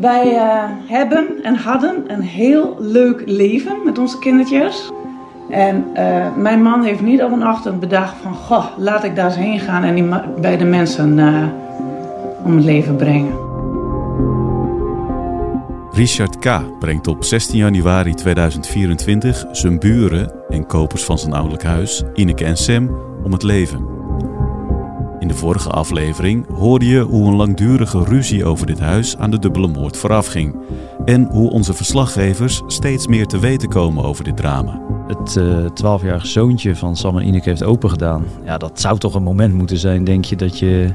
Wij eh, hebben en hadden een heel leuk leven met onze kindertjes. En eh, mijn man heeft niet op een ochtend bedacht van... Goh, laat ik daar eens heen gaan en die bij de mensen uh, om het leven brengen. Richard K. brengt op 16 januari 2024 zijn buren en kopers van zijn ouderlijk huis, Ineke en Sam, om het leven. De vorige aflevering hoorde je hoe een langdurige ruzie over dit huis aan de dubbele moord voorafging. En hoe onze verslaggevers steeds meer te weten komen over dit drama. Het uh, 12-jarige zoontje van Sam en Ineke heeft opengedaan. Ja, dat zou toch een moment moeten zijn, denk je, dat je,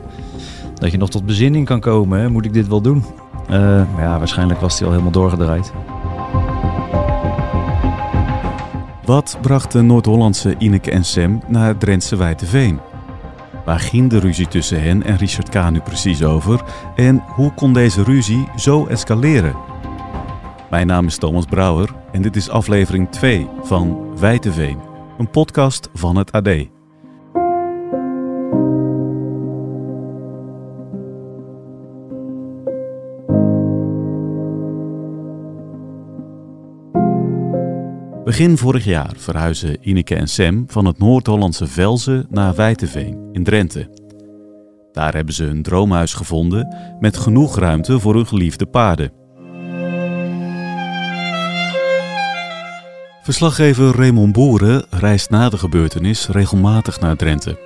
dat je nog tot bezinning kan komen. Hè? Moet ik dit wel doen? Uh, maar ja, waarschijnlijk was hij al helemaal doorgedraaid. Wat bracht de Noord-Hollandse Ineke en Sam naar het Drentse Wijteveen? Waar ging de ruzie tussen hen en Richard K. nu precies over? En hoe kon deze ruzie zo escaleren? Mijn naam is Thomas Brouwer en dit is aflevering 2 van Wijteveen, een podcast van het AD. Begin vorig jaar verhuizen Ineke en Sam van het Noord-Hollandse Velzen naar Wijteveen in Drenthe. Daar hebben ze een droomhuis gevonden met genoeg ruimte voor hun geliefde paarden. Verslaggever Raymond Boeren reist na de gebeurtenis regelmatig naar Drenthe.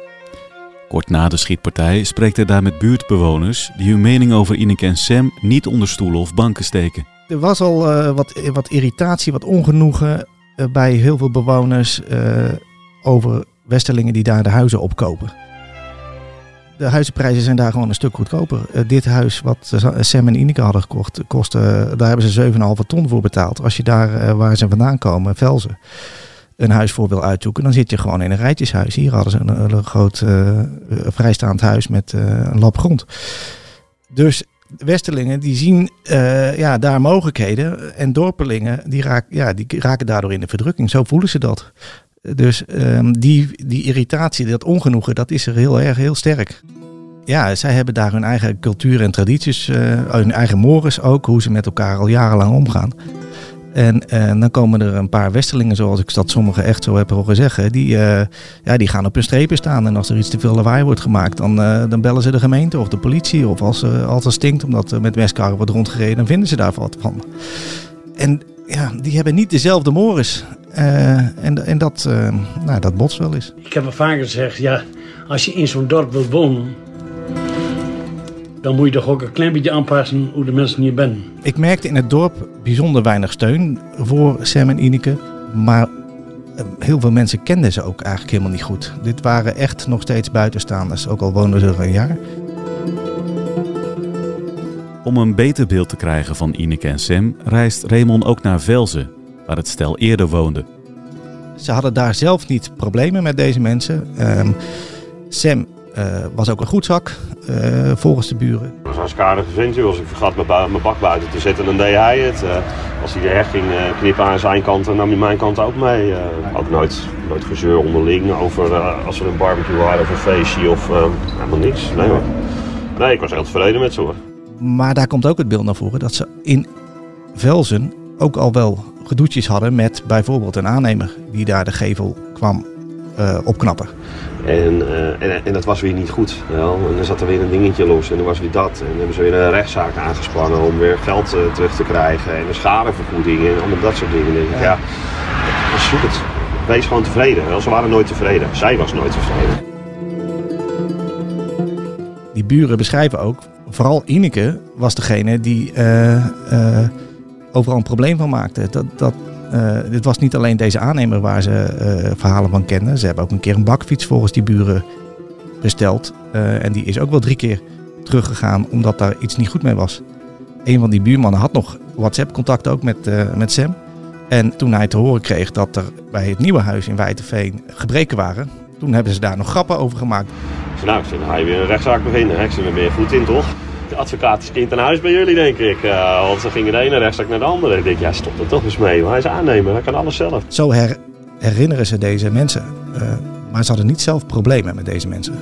Kort na de schietpartij spreekt hij daar met buurtbewoners die hun mening over Ineke en Sam niet onder stoelen of banken steken. Er was al uh, wat, wat irritatie, wat ongenoegen bij heel veel bewoners uh, over Westerlingen die daar de huizen opkopen. De huizenprijzen zijn daar gewoon een stuk goedkoper. Uh, dit huis wat Sam en Ineke hadden gekocht, kostte, daar hebben ze 7,5 ton voor betaald. Als je daar waar ze vandaan komen, Velzen, een huis voor wil uitzoeken, dan zit je gewoon in een rijtjeshuis. Hier hadden ze een, een groot vrijstaand huis met een lap grond. Dus Westerlingen die zien uh, ja, daar mogelijkheden. En dorpelingen die, raak, ja, die raken daardoor in de verdrukking. Zo voelen ze dat. Dus um, die, die irritatie, dat ongenoegen, dat is er heel erg, heel sterk. Ja, zij hebben daar hun eigen cultuur en tradities, uh, hun eigen mores ook, hoe ze met elkaar al jarenlang omgaan. En, en, dan komen er een paar Westerlingen, zoals ik dat sommigen echt zo heb horen zeggen, die, uh, ja, die gaan op hun strepen staan. En als er iets te veel lawaai wordt gemaakt, dan, uh, dan bellen ze de gemeente of de politie. Of als, uh, het stinkt omdat er met meskarren wordt rondgereden, dan vinden ze daar wat van. En ja, die hebben niet dezelfde mores. en, en dat, nou, dat botst wel eens. Ik heb al vaker gezegd, ja, als je in zo'n dorp wilt wonen, dan moet je toch ook een klein beetje aanpassen hoe de mensen hier zijn. Ik merkte in het dorp bijzonder weinig steun voor Sam en Ineke. Maar heel veel mensen kenden ze ook eigenlijk helemaal niet goed. Dit waren echt nog steeds buitenstaanders, ook al woonden ze er een jaar. Om een beter beeld te krijgen van Ineke en Sam reist Raymond ook naar Velzen, waar het stel eerder woonde. Ze hadden daar zelf niet problemen met deze mensen. Um, Sam uh, was ook een goed zak, uh, volgens de buren. Dat was een aardige ventje. Als ik vergat mijn, mijn bak buiten te zetten, dan deed hij het. Uh, als hij de heg ging knippen aan zijn kant, dan nam hij mijn kant ook mee. ook nooit, nooit gezeur onderling over als er een barbecue was of een feestje of helemaal niks. Nee, hoor. nee, ik was heel tevreden met ze hoor. Maar daar komt ook het beeld naar voren dat ze in Velzen ook al wel gedoetjes hadden met bijvoorbeeld een aannemer die daar de gevel kwam opknappen. En, uh, en, en, dat was weer niet goed. Wel. En dan zat er weer een dingetje los en dan was weer dat. En dan hebben ze weer een rechtszaak aangespannen om weer geld uh, terug te krijgen. En een schadevergoeding en allemaal dat soort dingen. Dan denk ik, ja, ja zoek het. Wees gewoon tevreden. Wel. Ze waren nooit tevreden. Zij was nooit tevreden. Die buren beschrijven ook, vooral Ineke was degene die uh, overal een probleem van maakte. Dat, dat, uh, dit was niet alleen deze aannemer waar ze uh, verhalen van kenden. Ze hebben ook een keer een bakfiets volgens die buren besteld. Uh, en die is ook wel drie keer teruggegaan omdat daar iets niet goed mee was. Een van die buurmannen had nog WhatsApp-contact ook met, met Sam. En toen hij te horen kreeg dat er bij het nieuwe huis in Wijtenveen gebreken waren, toen hebben ze daar nog grappen over gemaakt. Nou, ga je weer een rechtszaak beginnen. Ik zit er weer goed in, toch? De advocaat is kind aan huis bij jullie, denk ik. Uh, want ze gingen de ene rechtszaak naar de andere. Ik denk, ja, stop er toch eens mee. Maar hij is aannemer, hij kan alles zelf. Zo her herinneren ze deze mensen. Uh, maar ze hadden niet zelf problemen met deze mensen.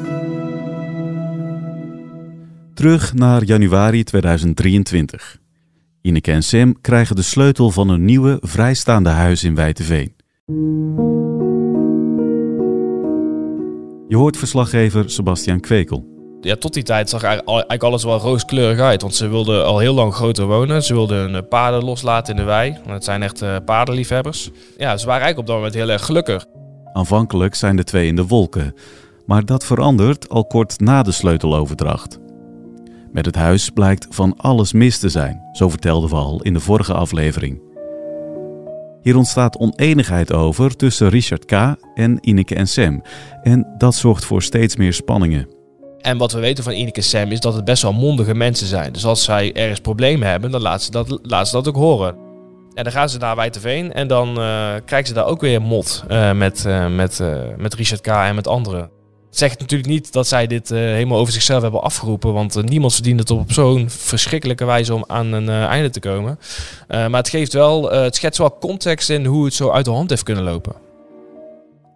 Terug naar januari 2023. Ineke en Sam krijgen de sleutel van een nieuwe, vrijstaande huis in Wijteveen. Je hoort verslaggever Sebastian Kwekel. Ja, tot die tijd zag eigenlijk alles wel rooskleurig uit. Want ze wilden al heel lang groter wonen. Ze wilden hun eh, paarden loslaten in de wei. Het zijn echt uh, paardenliefhebbers. Ja, ze waren eigenlijk op dat moment heel erg gelukkig. Aanvankelijk zijn de twee in de wolken. Maar dat verandert al kort na de sleuteloverdracht. Met het huis blijkt van alles mis te zijn, zo vertelden we al in de vorige aflevering. Hier ontstaat oneenigheid over tussen Richard K. en Ineke en Sam. En dat zorgt voor steeds meer spanningen. En wat we weten van Ineke Sam is dat het best wel mondige mensen zijn. Dus als zij ergens problemen hebben, dan laten ze dat, ze dat ook horen. En dan gaan ze naar Wijteveen en dan uh, krijgen ze daar ook weer mot uh, met, uh, met, met Richard K. en met anderen. Het zegt natuurlijk niet dat zij dit helemaal over zichzelf hebben afgeroepen, want niemand verdient het op zo'n verschrikkelijke wijze om aan een einde te komen. maar het, geeft wel, het schetst wel context in hoe het zo uit de hand heeft kunnen lopen.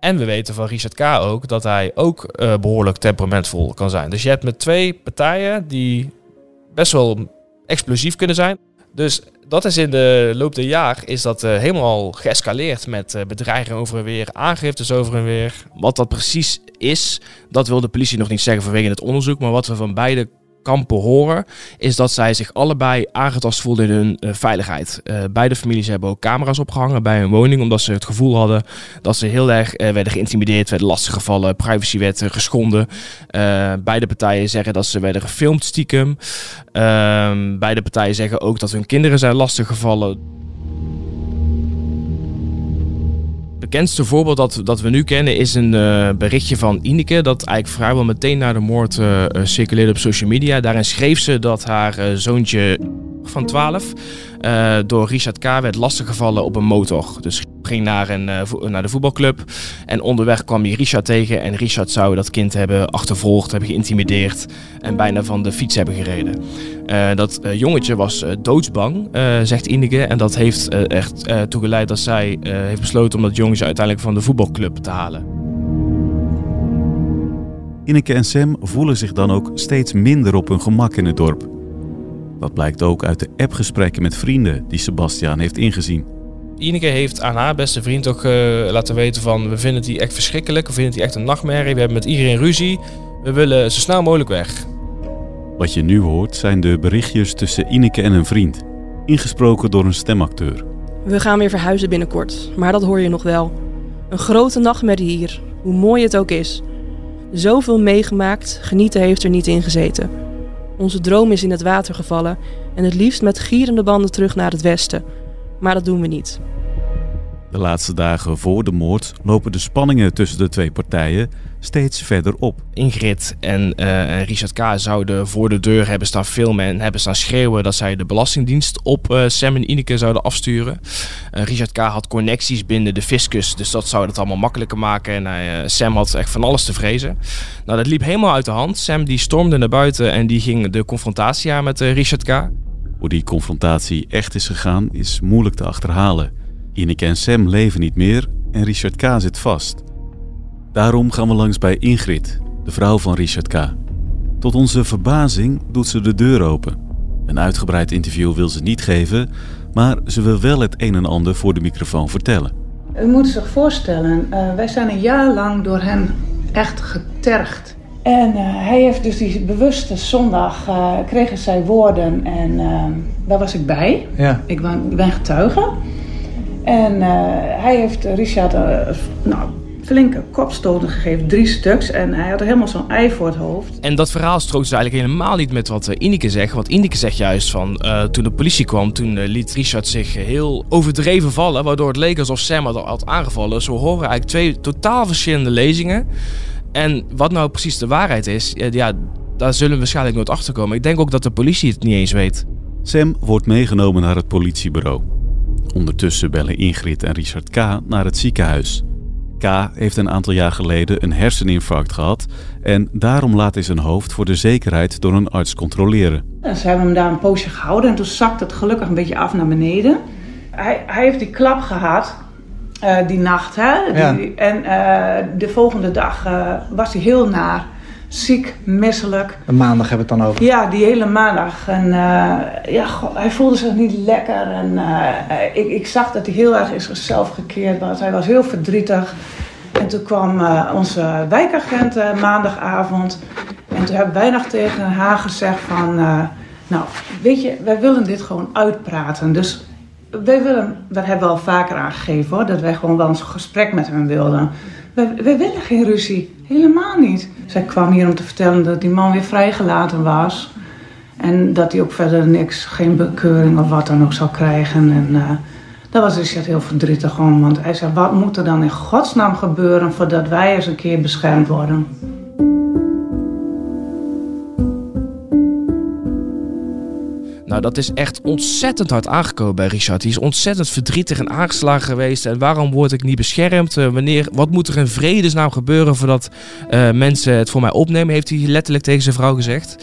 En we weten van Richard K. ook dat hij ook uh, behoorlijk temperamentvol kan zijn. Dus je hebt met twee partijen die best wel explosief kunnen zijn. Dus dat is in de loop der jaar is dat uh, helemaal geëscaleerd met uh, bedreigingen over en weer, aangiftes over en weer. Wat dat precies is, dat wil de politie nog niet zeggen vanwege het onderzoek. Maar wat we van beide kampen horen, is dat zij zich allebei aangetast voelden in hun uh, veiligheid. Uh, beide families hebben ook camera's opgehangen bij hun woning, omdat ze het gevoel hadden dat ze heel erg uh, werden geïntimideerd, werden lastiggevallen, privacy werd geschonden. beide partijen zeggen dat ze werden gefilmd stiekem. Ehm, beide partijen zeggen ook dat hun kinderen zijn lastiggevallen. Bekendste voorbeeld dat, dat we nu kennen is een uh, berichtje van Ineke. Dat eigenlijk vrijwel meteen na de moord uh, circuleerde op social media. Daarin schreef ze dat haar zoontje van 12 door Richard K. werd lastiggevallen op een motor. Dus ging naar, een, naar de voetbalclub. En onderweg kwam hij Richard tegen. En Richard zou dat kind hebben achtervolgd, hebben geïntimideerd. En bijna van de fiets hebben gereden. Uh, dat uh, jongetje was doodsbang, zegt Ineke. En dat heeft echt toegeleid dat zij heeft besloten om dat jongetje uiteindelijk van de voetbalclub te halen. Ineke en Sam voelen zich dan ook steeds minder op hun gemak in het dorp. Dat blijkt ook uit de appgesprekken met vrienden die Sebastiaan heeft ingezien. Ineke heeft aan haar beste vriend ook laten weten van... we vinden die echt verschrikkelijk, we vinden die echt een nachtmerrie. We hebben met iedereen ruzie. We willen zo snel mogelijk weg. Wat je nu hoort zijn de berichtjes tussen Ineke en een vriend, ingesproken door een stemacteur. We gaan weer verhuizen binnenkort, maar dat hoor je nog wel. Een grote nachtmerrie hier, hoe mooi het ook is. Zoveel meegemaakt, genieten heeft er niet in gezeten. Onze droom is in het water gevallen en het liefst met gierende banden terug naar het westen. Maar dat doen we niet. De laatste dagen voor de moord lopen de spanningen tussen de twee partijen steeds verder op. Ingrid en uh, Richard K. zouden voor de deur hebben staan filmen en hebben staan schreeuwen dat zij de Belastingdienst op uh, Sam en Ineke zouden afsturen. Uh, Richard K. had connecties binnen de fiscus, dus dat zou het allemaal makkelijker maken. En Sam had echt van alles te vrezen. Nou, dat liep helemaal uit de hand. Sam die stormde naar buiten en die ging de confrontatie aan met Richard K. Hoe die confrontatie echt is gegaan is moeilijk te achterhalen. Ineke en Sam leven niet meer en Richard K. zit vast. Daarom gaan we langs bij Ingrid, de vrouw van Richard K. Tot onze verbazing doet ze de deur open. Een uitgebreid interview wil ze niet geven, maar ze wil wel het een en ander voor de microfoon vertellen. U moet zich voorstellen, uh, wij zijn een jaar lang door hem echt getergd. En uh, hij heeft dus die bewuste zondag, uh, kregen zij woorden en daar was ik bij. Ja. Ik, ben, ik ben getuige. En hij heeft Richard nou, flinke kopstoten gegeven, drie stuks. En hij had er helemaal zo'n ei voor het hoofd. En dat verhaal strookt dus eigenlijk helemaal niet met wat uh, Ineke zegt. Want Ineke zegt juist van, uh, toen de politie kwam, toen uh, liet Richard zich heel overdreven vallen. Waardoor het leek alsof Sam had, had aangevallen. Zo horen eigenlijk twee totaal verschillende lezingen. En wat nou precies de waarheid is, ja, daar zullen we waarschijnlijk nooit achter komen. Ik denk ook dat de politie het niet eens weet. Sam wordt meegenomen naar het politiebureau. Ondertussen bellen Ingrid en Richard K. naar het ziekenhuis. K. heeft een aantal jaar geleden een herseninfarct gehad en daarom laat hij zijn hoofd voor de zekerheid door een arts controleren. ze hebben hem daar een poosje gehouden en toen zakt het gelukkig een beetje af naar beneden. Hij, hij heeft die klap gehad uh, die nacht. Hè? Die, En uh, de volgende dag uh, was hij heel naar. ziek, misselijk. Een maandag hebben we het dan over. Ja, die hele maandag. En ja, hij voelde zich niet lekker. En ik, ik, zag dat hij heel erg in zichzelf gekeerd was. Hij was heel verdrietig. En toen kwam onze wijkagent maandagavond. En toen hebben wij nog tegen haar gezegd van... nou, weet je, wij willen dit gewoon uitpraten. Dus wij willen, dat hebben we al vaker aangegeven hoor... dat wij gewoon wel eens een gesprek met hem wilden. Wij, willen geen ruzie. Helemaal niet. Zij kwam hier om te vertellen dat die man weer vrijgelaten was. En dat hij ook verder niks, geen bekeuring of wat dan ook zou krijgen. En uh, daar was Richard heel verdrietig om. Want hij zei, wat moet er dan in godsnaam gebeuren voordat wij eens een keer beschermd worden? Nou, dat is echt ontzettend hard aangekomen bij Richard. Hij is ontzettend verdrietig en aangeslagen geweest. En waarom word ik niet beschermd? Uh, wanneer, wat moet er in vredesnaam gebeuren voordat uh, mensen het voor mij opnemen? Heeft hij letterlijk tegen zijn vrouw gezegd.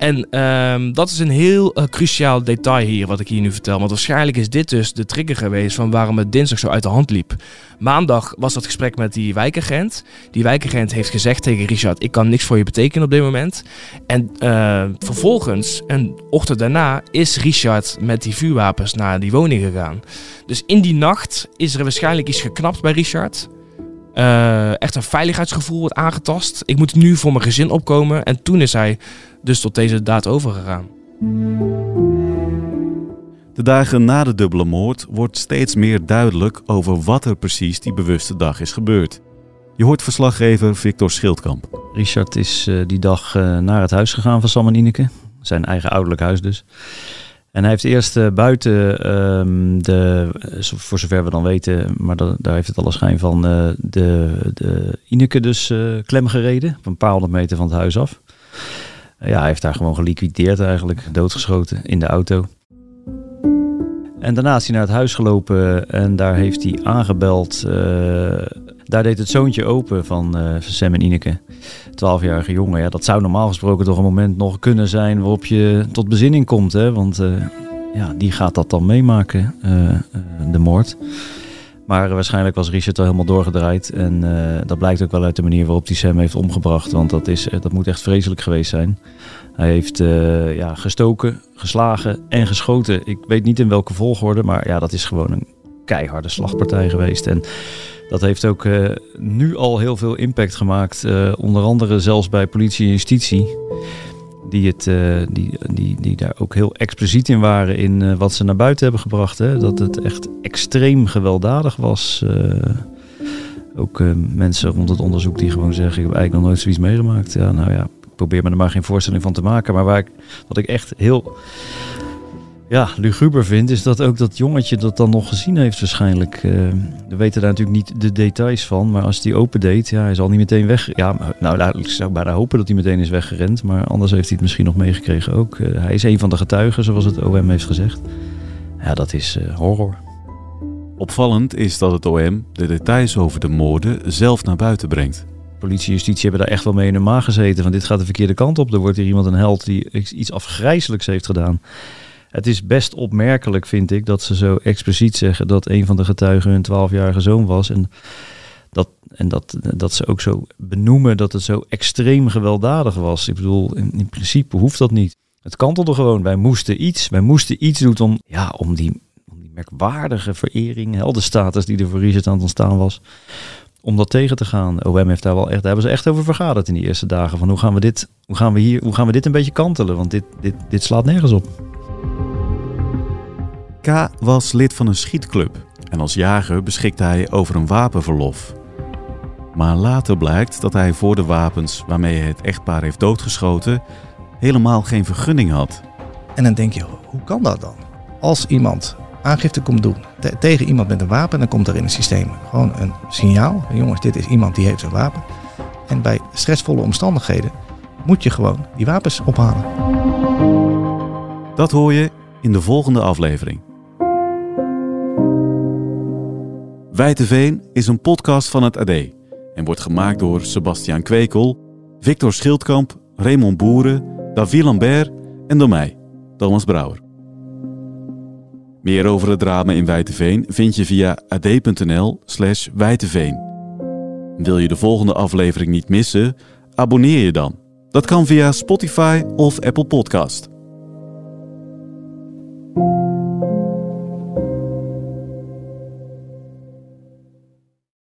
En um, dat is een heel uh, cruciaal detail hier, wat ik hier nu vertel. Want waarschijnlijk is dit dus de trigger geweest van waarom het dinsdag zo uit de hand liep. Maandag was dat gesprek met die wijkagent. Die wijkagent heeft gezegd tegen Richard: Ik kan niks voor je betekenen op dit moment. En uh, vervolgens, een ochtend daarna, is Richard met die vuurwapens naar die woning gegaan. Dus in die nacht is er waarschijnlijk iets geknapt bij Richard. Uh, echt een veiligheidsgevoel wordt aangetast. Ik moet nu voor mijn gezin opkomen. En toen is hij dus tot deze daad overgegaan. De dagen na de dubbele moord wordt steeds meer duidelijk over wat er precies die bewuste dag is gebeurd. Je hoort verslaggever Victor Schildkamp. Richard is uh, die dag uh, naar het huis gegaan van Sam en Ineke. Zijn eigen ouderlijk huis dus. En hij heeft eerst uh, buiten um, de, voor zover we dan weten, maar daar heeft het alle schijn van, de, de Ineke dus klem gereden. Op een paar honderd meter van het huis af. Ja, hij heeft daar gewoon geliquideerd eigenlijk, doodgeschoten in de auto. En daarna is hij naar het huis gelopen en daar heeft hij aangebeld. Daar deed het zoontje open van uh, Sam en Ineke, 12-jarige jongen. Ja, dat zou normaal gesproken toch een moment nog kunnen zijn waarop je tot bezinning komt. Hè? Want uh, ja, die gaat dat dan meemaken, de moord. Maar waarschijnlijk was Richard al helemaal doorgedraaid. En dat blijkt ook wel uit de manier waarop hij Sam heeft omgebracht. Want dat, is, dat moet echt vreselijk geweest zijn. Hij heeft ja, gestoken, geslagen en geschoten. Ik weet niet in welke volgorde, maar ja, dat is gewoon een keiharde slagpartij geweest. En dat heeft ook uh, nu al heel veel impact gemaakt. onder andere zelfs bij politie en justitie die, het, uh, die, die, die daar ook heel expliciet in waren in wat ze naar buiten hebben gebracht. Hè? Dat het echt extreem gewelddadig was. Ook mensen rond het onderzoek die gewoon zeggen: Ik heb eigenlijk nog nooit zoiets meegemaakt. Ja, nou ja, ik probeer me er maar geen voorstelling van te maken. Maar waar ik, wat ik echt heel ja, luguber vind, is dat ook dat jongetje dat dan nog gezien heeft waarschijnlijk. Uh, we weten daar natuurlijk niet de details van, maar als die open deed, ja, hij zal niet meteen weg... Ja, nou, ik zou bijna hopen dat hij meteen is weggerend, maar anders heeft hij het misschien nog meegekregen ook. Uh, hij is een van de getuigen, zoals het OM heeft gezegd. Ja, dat is uh, horror. Opvallend is dat het OM de details over de moorden zelf naar buiten brengt. Politie en justitie hebben daar echt wel mee in de maag gezeten, van dit gaat de verkeerde kant op. Er wordt hier iemand een held die iets afgrijzelijks heeft gedaan. Het is best opmerkelijk, vind ik, dat ze zo expliciet zeggen dat een van de getuigen hun 12-jarige zoon was. En, dat, en dat, dat ze ook zo benoemen dat het zo extreem gewelddadig was. Ik bedoel, in, in principe hoeft dat niet. Het kantelde gewoon. Wij moesten iets. Wij moesten iets doen om, ja, om, die, om die merkwaardige verering, heldenstatus die er voor Richard aan het ontstaan was, om dat tegen te gaan. OM heeft daar wel echt, daar hebben ze echt over vergaderd in die eerste dagen. Van hoe gaan we dit, hoe gaan we hier, hoe gaan we dit een beetje kantelen? Want dit, dit, dit slaat nergens op. K was lid van een schietclub en als jager beschikte hij over een wapenverlof. Maar later blijkt dat hij voor de wapens waarmee hij het echtpaar heeft doodgeschoten helemaal geen vergunning had. En dan denk je, hoe kan dat dan? Als iemand aangifte komt doen te tegen iemand met een wapen, dan komt er in het systeem gewoon een signaal. Jongens, dit is iemand die heeft een wapen. En bij stressvolle omstandigheden moet je gewoon die wapens ophalen. Dat hoor je in de volgende aflevering. Wijteveen is een podcast van het AD en wordt gemaakt door Sebastiaan Kwekel, Victor Schildkamp, Raymond Boeren, David Lambert en door mij, Thomas Brouwer. Meer over het drama in Wijteveen vind je via ad.nl slash Wijteveen. Wil je de volgende aflevering niet missen? Abonneer je dan Dat kan via Spotify of Apple Podcast.